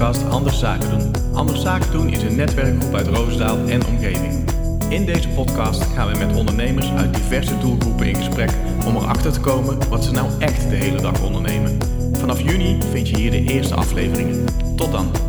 podcast Anders Zaken doen. Anders Zaken doen is een netwerkgroep uit Roosendaal en omgeving. In deze podcast gaan we met ondernemers uit diverse doelgroepen in gesprek om erachter te komen wat ze nou echt de hele dag ondernemen. Vanaf juni vind je hier de eerste afleveringen. Tot dan!